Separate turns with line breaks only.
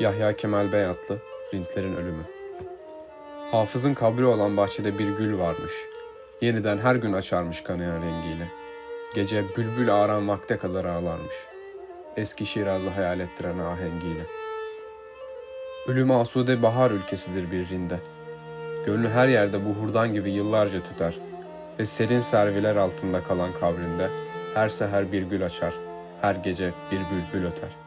Yahya Kemal Beyatlı, Rintlerin Ölümü. Hafızın kabri olan bahçede bir gül varmış. Yeniden her gün açarmış kanayan rengiyle. Gece bülbül ağaran vakte kadar ağlarmış. Eski Şiraz'ı hayal ettiren ahengiyle. Ölüm asude bahar ülkesidir bir rinde. Gönlü her yerde buhurdan gibi yıllarca tüter. Ve serin serviler altında kalan kabrinde her seher bir gül açar, her gece bir bülbül öter.''